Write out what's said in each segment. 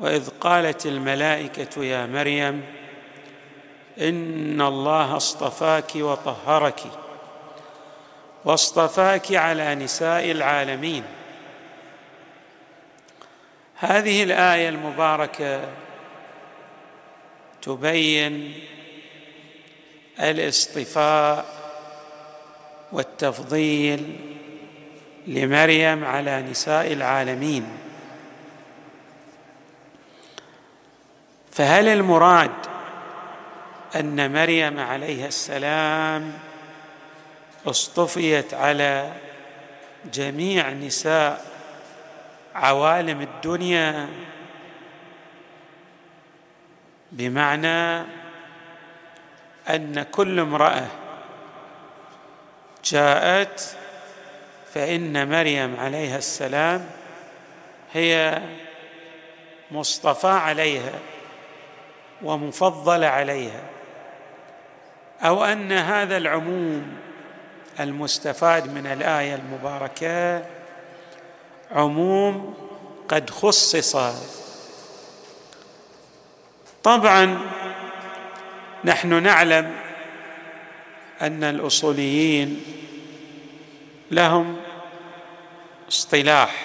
وإذ قالت الملائكة يا مريم إن الله اصطفاك وطهرك واصطفاك على نساء العالمين. هذه الآية المباركة تبين الاصطفاء والتفضيل لمريم على نساء العالمين. فهل المراد أن مريم عليها السلام اصطفيت على جميع نساء عوالم الدنيا بمعنى أن كل امرأة جاءت فإن مريم عليها السلام هي مصطفى عليها ومفضل عليها أو أن هذا العموم المستفاد من الآية المباركة عموم قد خصص. طبعا نحن نعلم أن الأصوليين لهم اصطلاح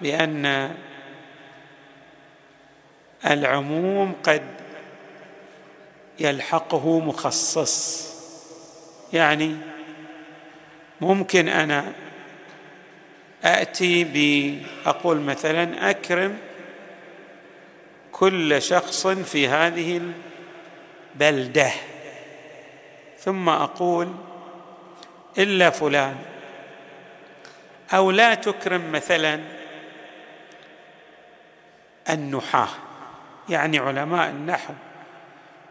بأن العموم قد يلحقه مخصص. يعني ممكن أنا آتي باقول مثلا أكرم كل شخص في هذه البلدة ثم أقول إلا فلان. أو لا تكرم مثلا النحاة. يعني علماء النحو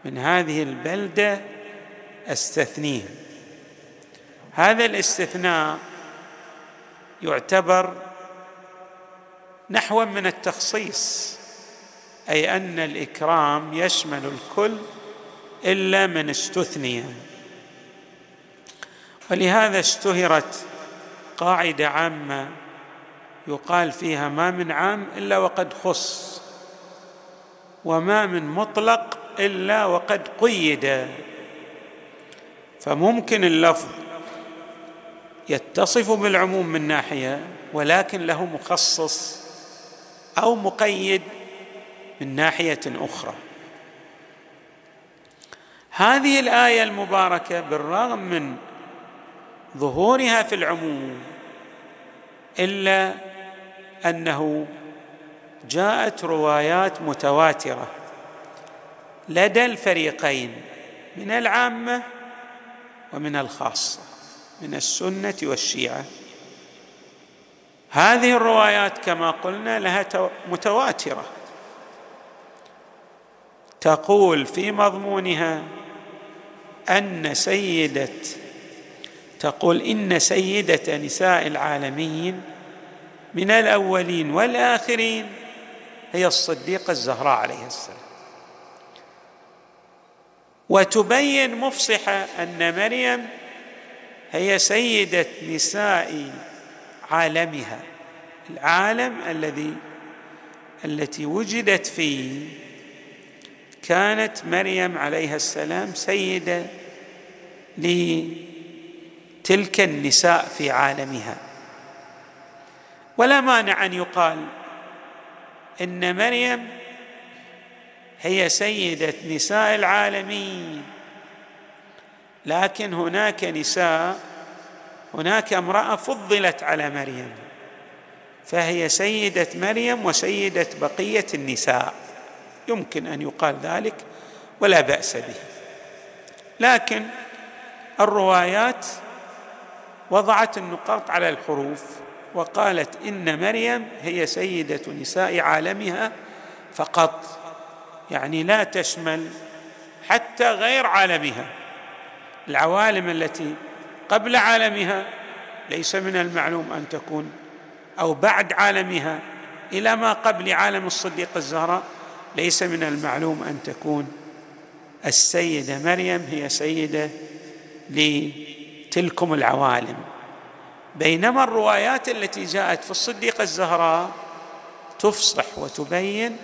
من هذه البلدة أستثنيهم. هذا الاستثناء يعتبر نحوا من التخصيص أي أن الإكرام يشمل الكل إلا من استثني. ولهذا اشتهرت قاعدة عامة يقال فيها ما من عام إلا وقد خص. وما من مطلق إلا وقد قيد. فممكن اللفظ يتصف بالعموم من ناحية ولكن له مخصص أو مقيد من ناحية أخرى. هذه الآية المباركة بالرغم من ظهورها في العموم إلا أنه جاءت روايات متواترة لدى الفريقين من العامة ومن الخاصة من السنة والشيعة. هذه الروايات كما قلنا لها متواترة. تقول في مضمونها أن سيدة تقول إن سيدة نساء العالمين من الأولين والآخرين هي الصديقة الزهراء عليه السلام. وتبين مفصحة أن مريم هي سيدة نساء عالمها العالم الذي التي وجدت فيه كانت مريم عليها السلام سيدة لتلك النساء في عالمها. ولا مانع أن يقال إن مريم هي سيدة نساء العالمين. لكن هناك نساء هناك امرأة فضلت على مريم فهي سيدة مريم وسيدة بقية النساء. يمكن أن يقال ذلك ولا بأس به. لكن الروايات وضعت النقاط على الحروف. وقالت إن مريم هي سيدة نساء عالمها فقط يعني لا تشمل حتى غير عالمها. العوالم التي قبل عالمها ليس من المعلوم أن تكون أو بعد عالمها إلى ما قبل عالم الصديقه الزهراء ليس من المعلوم أن تكون السيدة مريم هي سيدة لتلكم العوالم. بينما الروايات التي جاءت في الصديقه الزهراء تفصح وتبين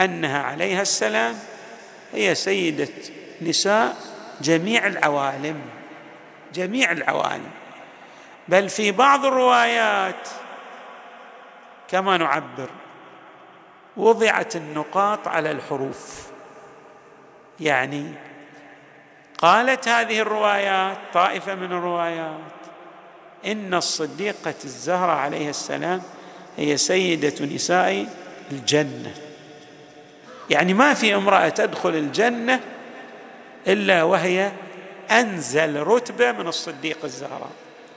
أنها عليها السلام هي سيدة نساء جميع العوالم جميع العوالم. بل في بعض الروايات كما نعبر وضعت النقاط على الحروف. يعني قالت هذه الروايات طائفة من الروايات إن الصديقة الزهرة عليها السلام هي سيدة نساء الجنة. يعني ما في امرأة تدخل الجنة إلا وهي أنزل رتبة من الصديقه الزهراء.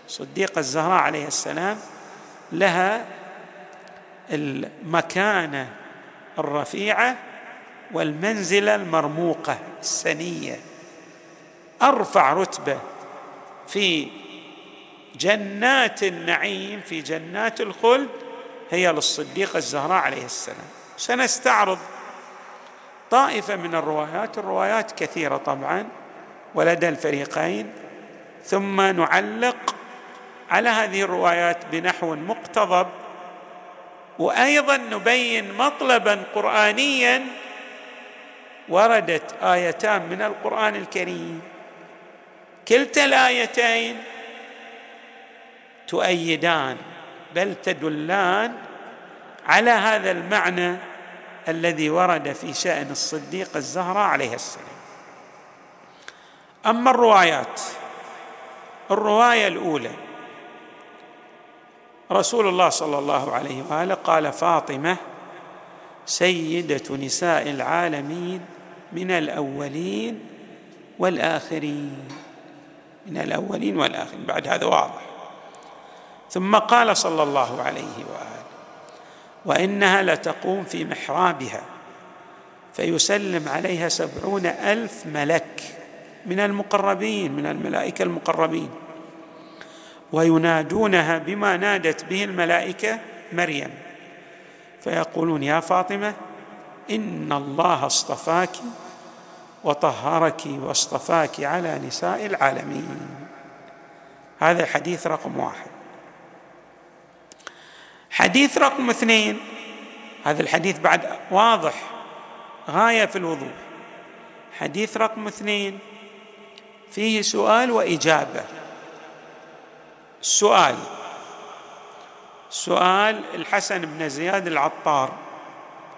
الصديقه الزهراء عليها السلام لها المكانة الرفيعة والمنزلة المرموقة السنية. أرفع رتبة في جنات النعيم في جنات الخلد هي للصديقه الزهراء عليه السلام. سنستعرض طائفة من الروايات الروايات كثيرة طبعا ولدى الفريقين ثم نعلق على هذه الروايات بنحو مقتضب وأيضا نبين مطلبا قرانيا وردت آيتان من القرآن الكريم. كلتا الآيتين تؤيدان بل تدلان على هذا المعنى الذي ورد في شأن الصديقه الزهراء عليه السلام. أما الروايات الرواية الأولى رسول الله صلى الله عليه وآله قال فاطمة سيدة نساء العالمين من الأولين والآخرين من الأولين والآخرين. بعد هذا واضح. ثم قال صلى الله عليه وآله وإنها لتقوم في محرابها فيسلم عليها سبعون ألف ملك من المقربين من الملائكة المقربين وينادونها بما نادت به الملائكة مريم. فيقولون يا فاطمة إن الله اصطفاك وطهرك واصطفاك على نساء العالمين. هذا حديث رقم واحد. حديث رقم اثنين. هذا الحديث بعد واضح. غاية في الوضوح. حديث رقم اثنين. فيه سؤال وإجابة. السؤال سؤال الحسن بن زياد العطار.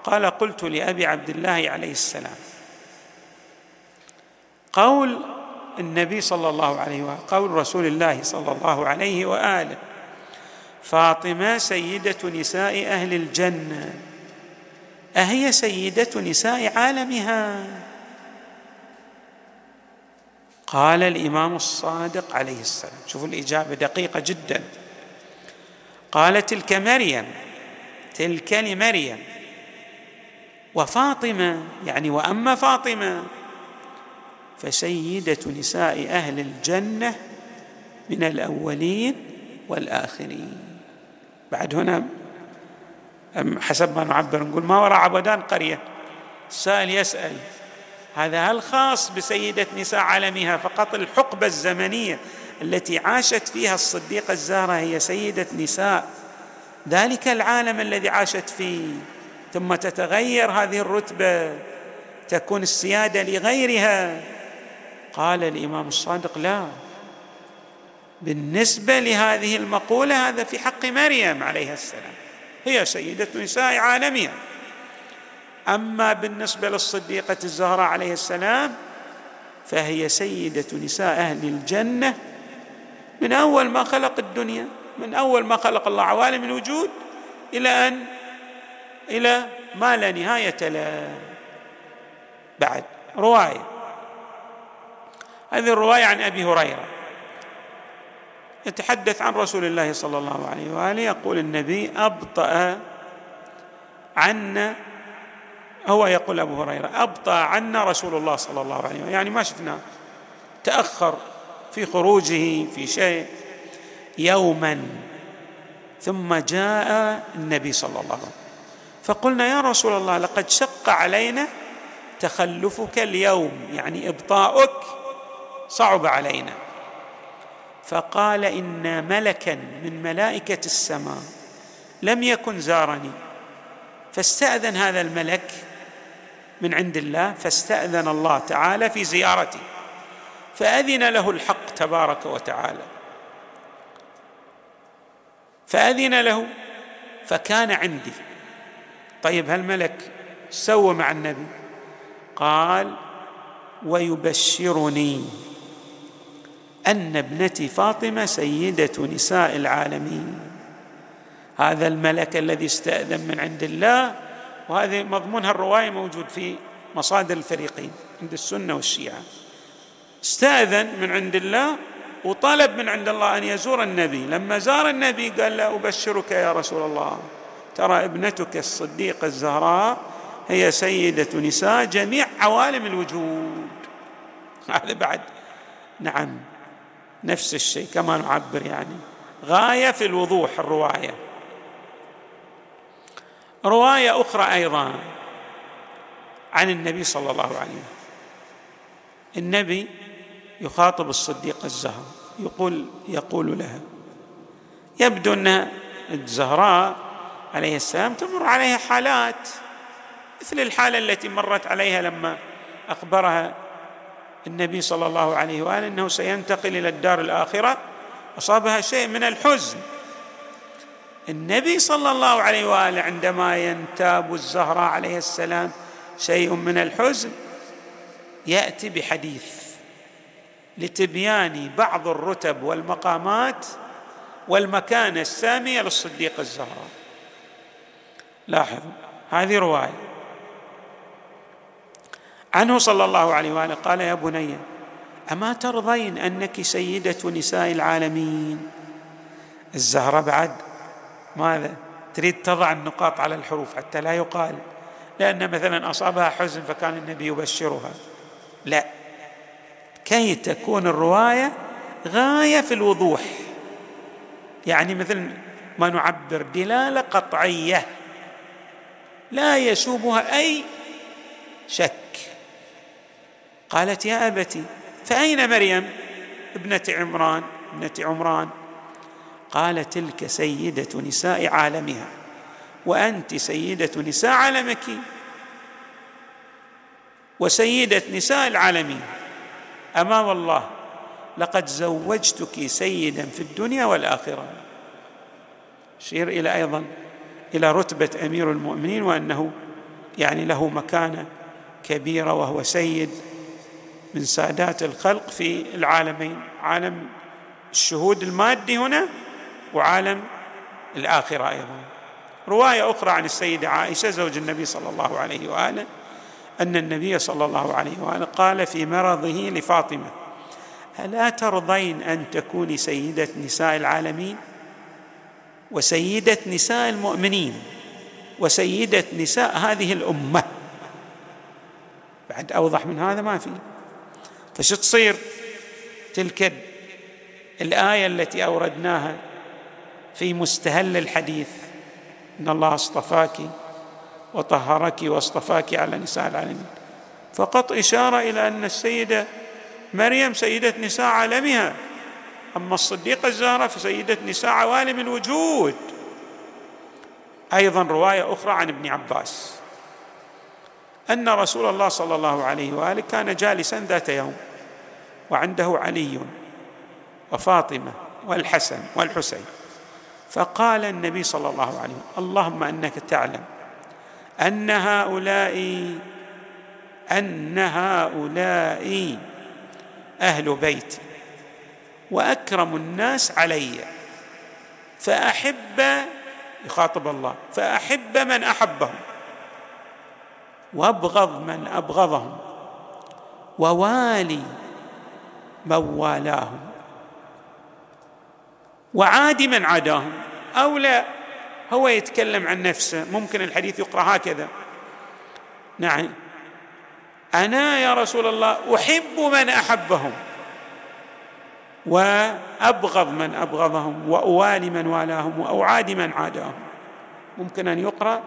قال قلت لأبي عبد الله عليه السلام. قول النبي صلى الله عليه وآله قول رسول الله صلى الله عليه وآله فاطمة سيدة نساء أهل الجنة. أهي سيدة نساء عالمها. قال الإمام الصادق عليه السلام شوفوا الإجابة دقيقة جدا. قال تلك مريم تلك لمريم. وفاطمة يعني وأما فاطمة فسيدة نساء أهل الجنة من الأولين والآخرين. بعد هنا حسب ما نعبر نقول ما وراء عبدان قرية. السائل يسأل هذا هل خاص بسيدة نساء عالمها فقط؟ الحقبة الزمنية التي عاشت فيها الصديقة الزهرة هي سيدة نساء. ذلك العالم الذي عاشت فيه. ثم تتغير هذه الرتبة. تكون السيادة لغيرها. قال الإمام الصادق لا. بالنسبة لهذه المقولة هذا في حق مريم عليها السلام. هي سيدة نساء عالمها أما بالنسبة للصديقة الزهراء عليه السلام فهي سيدة نساء أهل الجنة. من أول ما خلق الدنيا من أول ما خلق الله عوالم الوجود إلى أن إلى ما لا نهاية له. بعد رواية. هذه الرواية عن أبي هريرة. يتحدث عن رسول الله صلى الله عليه وآله يقول النبي أبطأ عنا هو يقول أبو هريرة أبطأ عنا رسول الله صلى الله عليه وسلم يعني ما شفناه تأخر في خروجه في شيء يوما. ثم جاء النبي صلى الله عليه وسلم فقلنا يا رسول الله لقد شق علينا تخلفك اليوم يعني إبطاؤك صعب علينا. فقال ان ملكا من ملائكة السماء لم يكن زارني. فاستأذن هذا الملك من عند الله فاستأذن الله تعالى في زيارتي فأذن له الحق تبارك وتعالى. فأذن له فكان عندي. طيب هالملك سوى مع النبي قال ويبشرني أن ابنتي فاطمة سيدة نساء العالمين. هذا الملك الذي استأذن من عند الله وهذه مضمونها الروايه موجود في مصادر الفريقين عند السنة والشيعة. استأذن من عند الله وطلب من عند الله أن يزور النبي. لما زار النبي قال له أبشرك يا رسول الله ترى ابنتك الصديقة الزهراء هي سيدة نساء جميع عوالم الوجود. هذا بعد. نعم. نفس الشيء كما نعبر يعني. غاية في الوضوح الرواية. رواية أخرى أيضا عن النبي صلى الله عليه وسلم. النبي يخاطب الصديقه الزهراء يقول يقول لها يبدو أن الزهراء عليه السلام تمر عليها حالات مثل الحالة التي مرت عليها لما أخبرها النبي صلى الله عليه وآله إنه سينتقل إلى الدار الآخرة أصابها شيء من الحزن. النبي صلى الله عليه وآله عندما ينتاب الزهراء عليه السلام شيء من الحزن يأتي بحديث لتبيان بعض الرتب والمقامات والمكانه السامية للصديق الزهراء. لاحظوا هذه رواية. عنه صلى الله عليه وآله قال يا بني أما ترضين أنك سيدة نساء العالمين؟ الزهرة بعد ماذا؟ تريد تضع النقاط على الحروف حتى لا يقال لأن مثلا أصابها حزن فكان النبي يبشرها. لا. كي تكون الرواية غاية في الوضوح. يعني مثل ما نعبر دلالة قطعية لا يشوبها أي شك. قالت يا أبتي فأين مريم ابنة عمران؟ ابنة عمران. قال تلك سيدة نساء عالمها وأنت سيدة نساء عالمك وسيدة نساء العالمين أما والله لقد زوجتك سيدا في الدنيا والآخرة. يشير إلى أيضا إلى رتبة أمير المؤمنين وأنه يعني له مكانة كبيرة وهو سيد من سادات الخلق في العالمين عالم الشهود المادي هنا وعالم الآخرة أيضا. رواية أخرى عن السيدة عائشة زوج النبي صلى الله عليه وآله أن النبي صلى الله عليه وآله قال في مرضه لفاطمة ألا ترضين أن تكوني سيدة نساء العالمين؟ وسيدة نساء المؤمنين وسيدة نساء هذه الأمة. بعد أوضح من هذا ما في. فشو تصير؟ تلك الآية التي أوردناها في مستهل الحديث. إن الله اصطفاك وطهرك واصطفاك على نساء العالمين. فقط إشارة إلى أن السيدة مريم سيدة نساء عالمها. أما الصديقة الزهراء فسيدة نساء عوالم الوجود. أيضا رواية أخرى عن ابن عباس. أن رسول الله صلى الله عليه وآله كان جالسا ذات يوم وعنده علي وفاطمة والحسن والحسين. فقال النبي صلى الله عليه وسلم اللهم إنك تعلم أن هؤلاء أن هؤلاء أهل بيتي وأكرم الناس علي فأحب يخاطب الله فأحب من أحبهم. وابغض من أبغضهم ووالي من والاهم وعادي من عاداهم. أو لا هو يتكلم عن نفسه. ممكن الحديث يقرأ هكذا. نعم. أنا يا رسول الله أحب من أحبهم وأبغض من أبغضهم وأوالي من والاهم واعادي من عاداهم. ممكن أن يقرأ.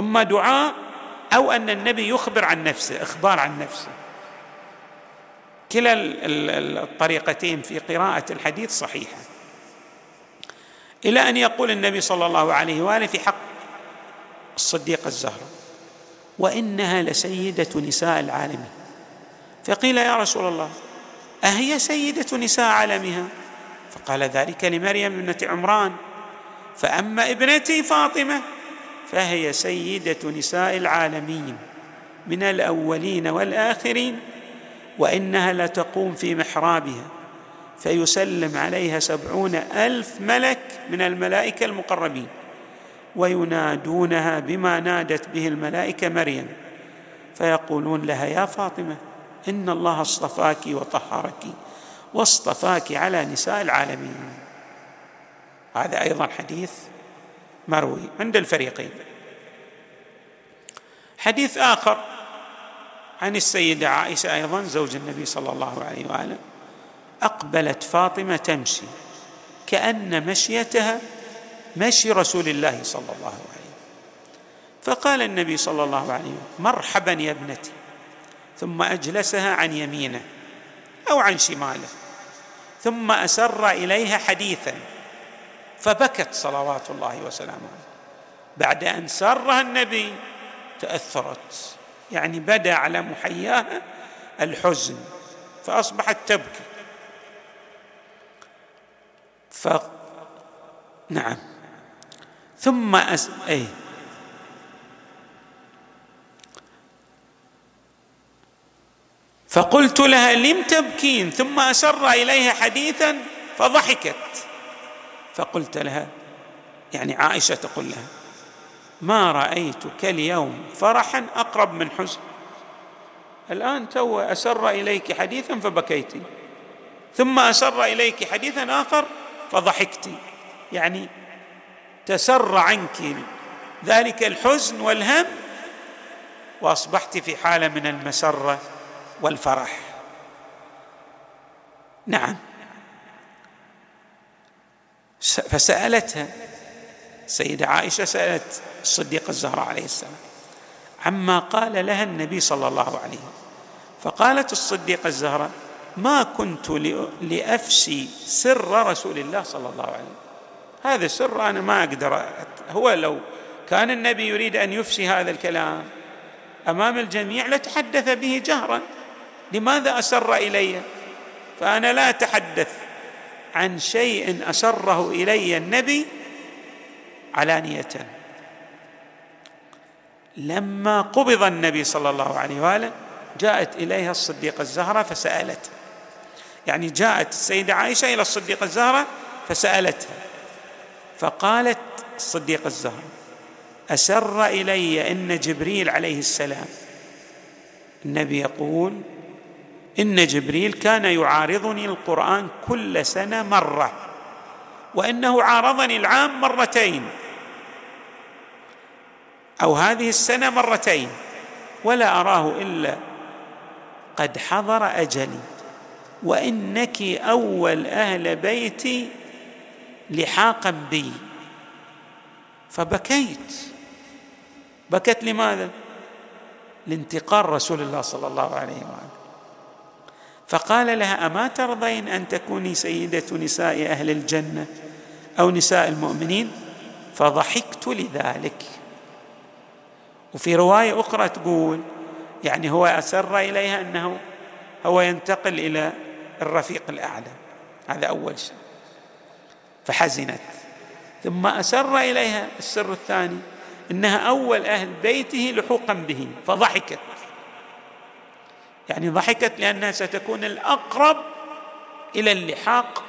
أما دعاء أو أن النبي يخبر عن نفسه إخبار عن نفسه. كلا الطريقتين في قراءة الحديث صحيحة. إلى أن يقول النبي صلى الله عليه وآله في حق الصديقه الزهراء وإنها لسيدة نساء العالمين. فقيل يا رسول الله أهي سيدة نساء عالمها؟ فقال ذلك لمريم ابنة عمران. فأما ابنتي فاطمة فهي سيدة نساء العالمين من الأولين والآخرين وإنها لتقوم في محرابها فيسلم عليها سبعون ألف ملك من الملائكة المقربين وينادونها بما نادت به الملائكة مريم فيقولون لها يا فاطمة إن الله اصطفاك وطهرك واصطفاك على نساء العالمين. هذا أيضا حديث مروي عند الفريقين. حديث آخر عن السيدة عائشة أيضا زوج النبي صلى الله عليه وآله. أقبلت فاطمة تمشي كأن مشيتها مشي رسول الله صلى الله عليه وسلم فقال النبي صلى الله عليه وسلم مرحبا يا ابنتي. ثم أجلسها عن يمينه أو عن شماله. ثم أسر إليها حديثا. فبكت صلوات الله وسلامه بعد أن سرها النبي تأثرت. يعني بدا على محياها الحزن فأصبحت تبكي. ف نعم. ثم أس... أي فقلت لها لم تبكين؟ ثم أسر إليها حديثا فضحكت. فقلت لها يعني عائشة تقول لها ما رأيتك اليوم فرحا أقرب من حزن. الآن تو أسر إليك حديثا فبكيت ثم أسر إليك حديثا آخر فضحكت يعني تسر عنك ذلك الحزن والهم وأصبحت في حالة من المسرة والفرح. نعم. فسألتها. السيده عائشة سألت الصديقة الزهراء عليه السلام عما قال لها النبي صلى الله عليه وسلم. فقالت الصديقة الزهراء ما كنت لافشي سر رسول الله صلى الله عليه وسلم. هذا سر أنا ما أقدر هو لو كان النبي يريد أن يفشي هذا الكلام أمام الجميع لتحدث به جهرا. لماذا أسر إلي؟ فأنا لا أتحدث. عن شيء أسره إلي النبي علانية. لما قبض النبي صلى الله عليه وآله جاءت إليها الصديقة الزهراء فسالته يعني جاءت السيدة عائشة إلى الصديقة الزهراء فسألتها. فقالت الصديقة الزهراء أسر إلي إن جبريل عليه السلام. النبي يقول إن جبريل كان يعارضني القرآن كل سنة مرة وإنه عارضني العام مرتين. أو هذه السنة مرتين ولا أراه إلا قد حضر أجلي. وإنك أول أهل بيتي لحاقا بي. فبكيت. بكت لماذا؟ لانتقال رسول الله صلى الله عليه واله فقال لها أما ترضين أن تكوني سيدة نساء أهل الجنة أو نساء المؤمنين؟ فضحكت لذلك. وفي رواية أخرى تقول يعني هو أسر إليها أنه هو ينتقل إلى الرفيق الأعلى. هذا أول شيء. فحزنت. ثم أسر إليها. السر الثاني إنها أول أهل بيته لحوقا به. فضحكت. يعني ضحكت لأنها ستكون الأقرب إلى اللحاق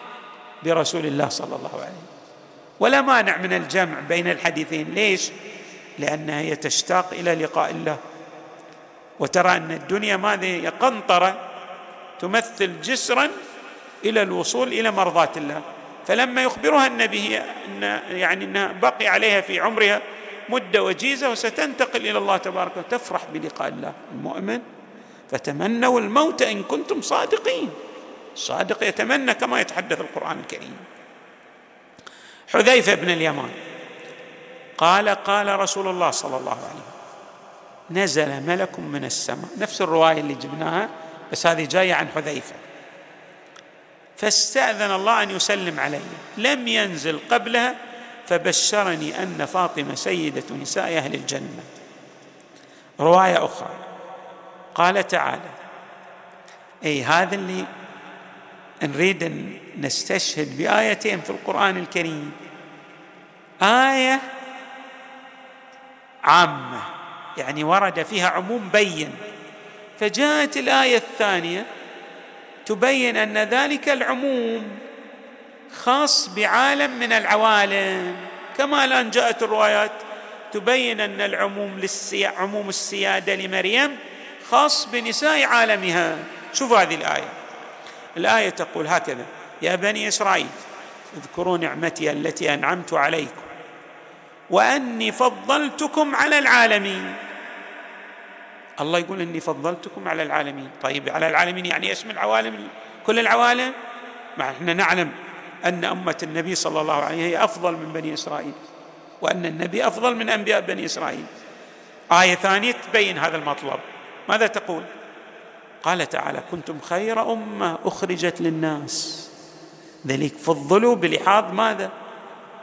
برسول الله صلى الله عليه وسلم. ولا مانع من الجمع بين الحديثين. ليش؟ لأنها هي تشتاق إلى لقاء الله. وترى أن الدنيا ماذا هي؟ قنطرة تمثل جسرا إلى الوصول إلى مرضاة الله. فلما يخبرها النبي ان يعني أنها بقي عليها في عمرها مدة وجيزة وستنتقل إلى الله تبارك وتعالى تفرح بلقاء الله. المؤمن فتمنوا الموت إن كنتم صادقين. الصادق يتمنى كما يتحدث القرآن الكريم. حذيفة بن اليمان قال قال رسول الله صلى الله عليه وسلم نزل ملك من السماء. نفس الرواية اللي جبناها بس هذه جاية عن حذيفة. فاستأذن الله أن يسلم علي لم ينزل قبلها فبشرني أن فاطمة سيدة نساء أهل الجنة. رواية أخرى. قال تعالى. أي هذا اللي نريد أن نستشهد بآيتين في القرآن الكريم. آية عامة يعني ورد فيها عموم بين. فجاءت الآية الثانية تبين أن ذلك العموم خاص بعالم من العوالم. كما الآن جاءت الروايات تبين أن العموم للسي... عموم السيادة لمريم خاص بنساء عالمها. شوفوا هذه الآية. الآية تقول هكذا. يا بني إسرائيل اذكروا نعمتي التي أنعمت عليكم وأني فضلتكم على العالمين. الله يقول أني فضلتكم على العالمين. طيب على العالمين يعني يشمل العوالم؟ كل العوالم؟ مع إحنا نعلم أن أمة النبي صلى الله عليه هي أفضل من بني إسرائيل وأن النبي أفضل من أنبياء بني إسرائيل. آية ثانية تبين هذا المطلب. ماذا تقول؟ قال تعالى كنتم خير أمة أخرجت للناس. ذلك فضلوا بلحاظ ماذا؟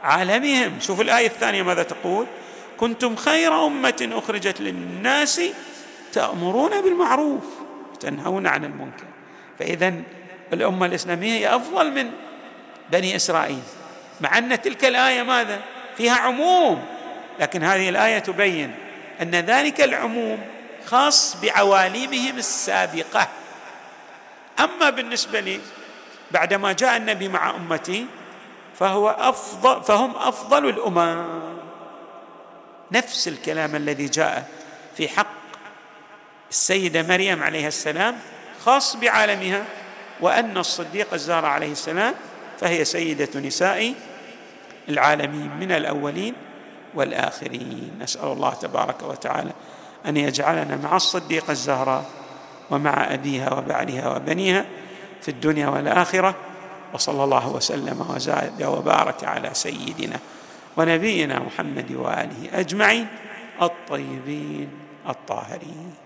عالمهم. شوف الآية الثانية ماذا تقول؟ كنتم خير أمة أخرجت للناس تأمرون بالمعروف تنهون عن المنكر. فاذا الأمة الإسلامية هي أفضل من بني إسرائيل مع أن تلك الآية ماذا؟ فيها عموم لكن هذه الآية تبين أن ذلك العموم خاص بعوالمهم السابقة. أما بالنسبة لي بعدما جاء النبي مع أمتي فهو افضل فهم أفضل الأمم. نفس الكلام الذي جاء في حق السيدة مريم عليها السلام خاص بعالمها وأن الصديق الزهراء عليه السلام فهي سيدة نساء العالمين من الأولين والآخرين. نسأل الله تبارك وتعالى أن يجعلنا مع الصديقه الزهراء ومع أبيها وبعلها وبنيها في الدنيا والآخرة وصلى الله وسلم وزاد وبارك على سيدنا ونبينا محمد وآله أجمعين الطيبين الطاهرين.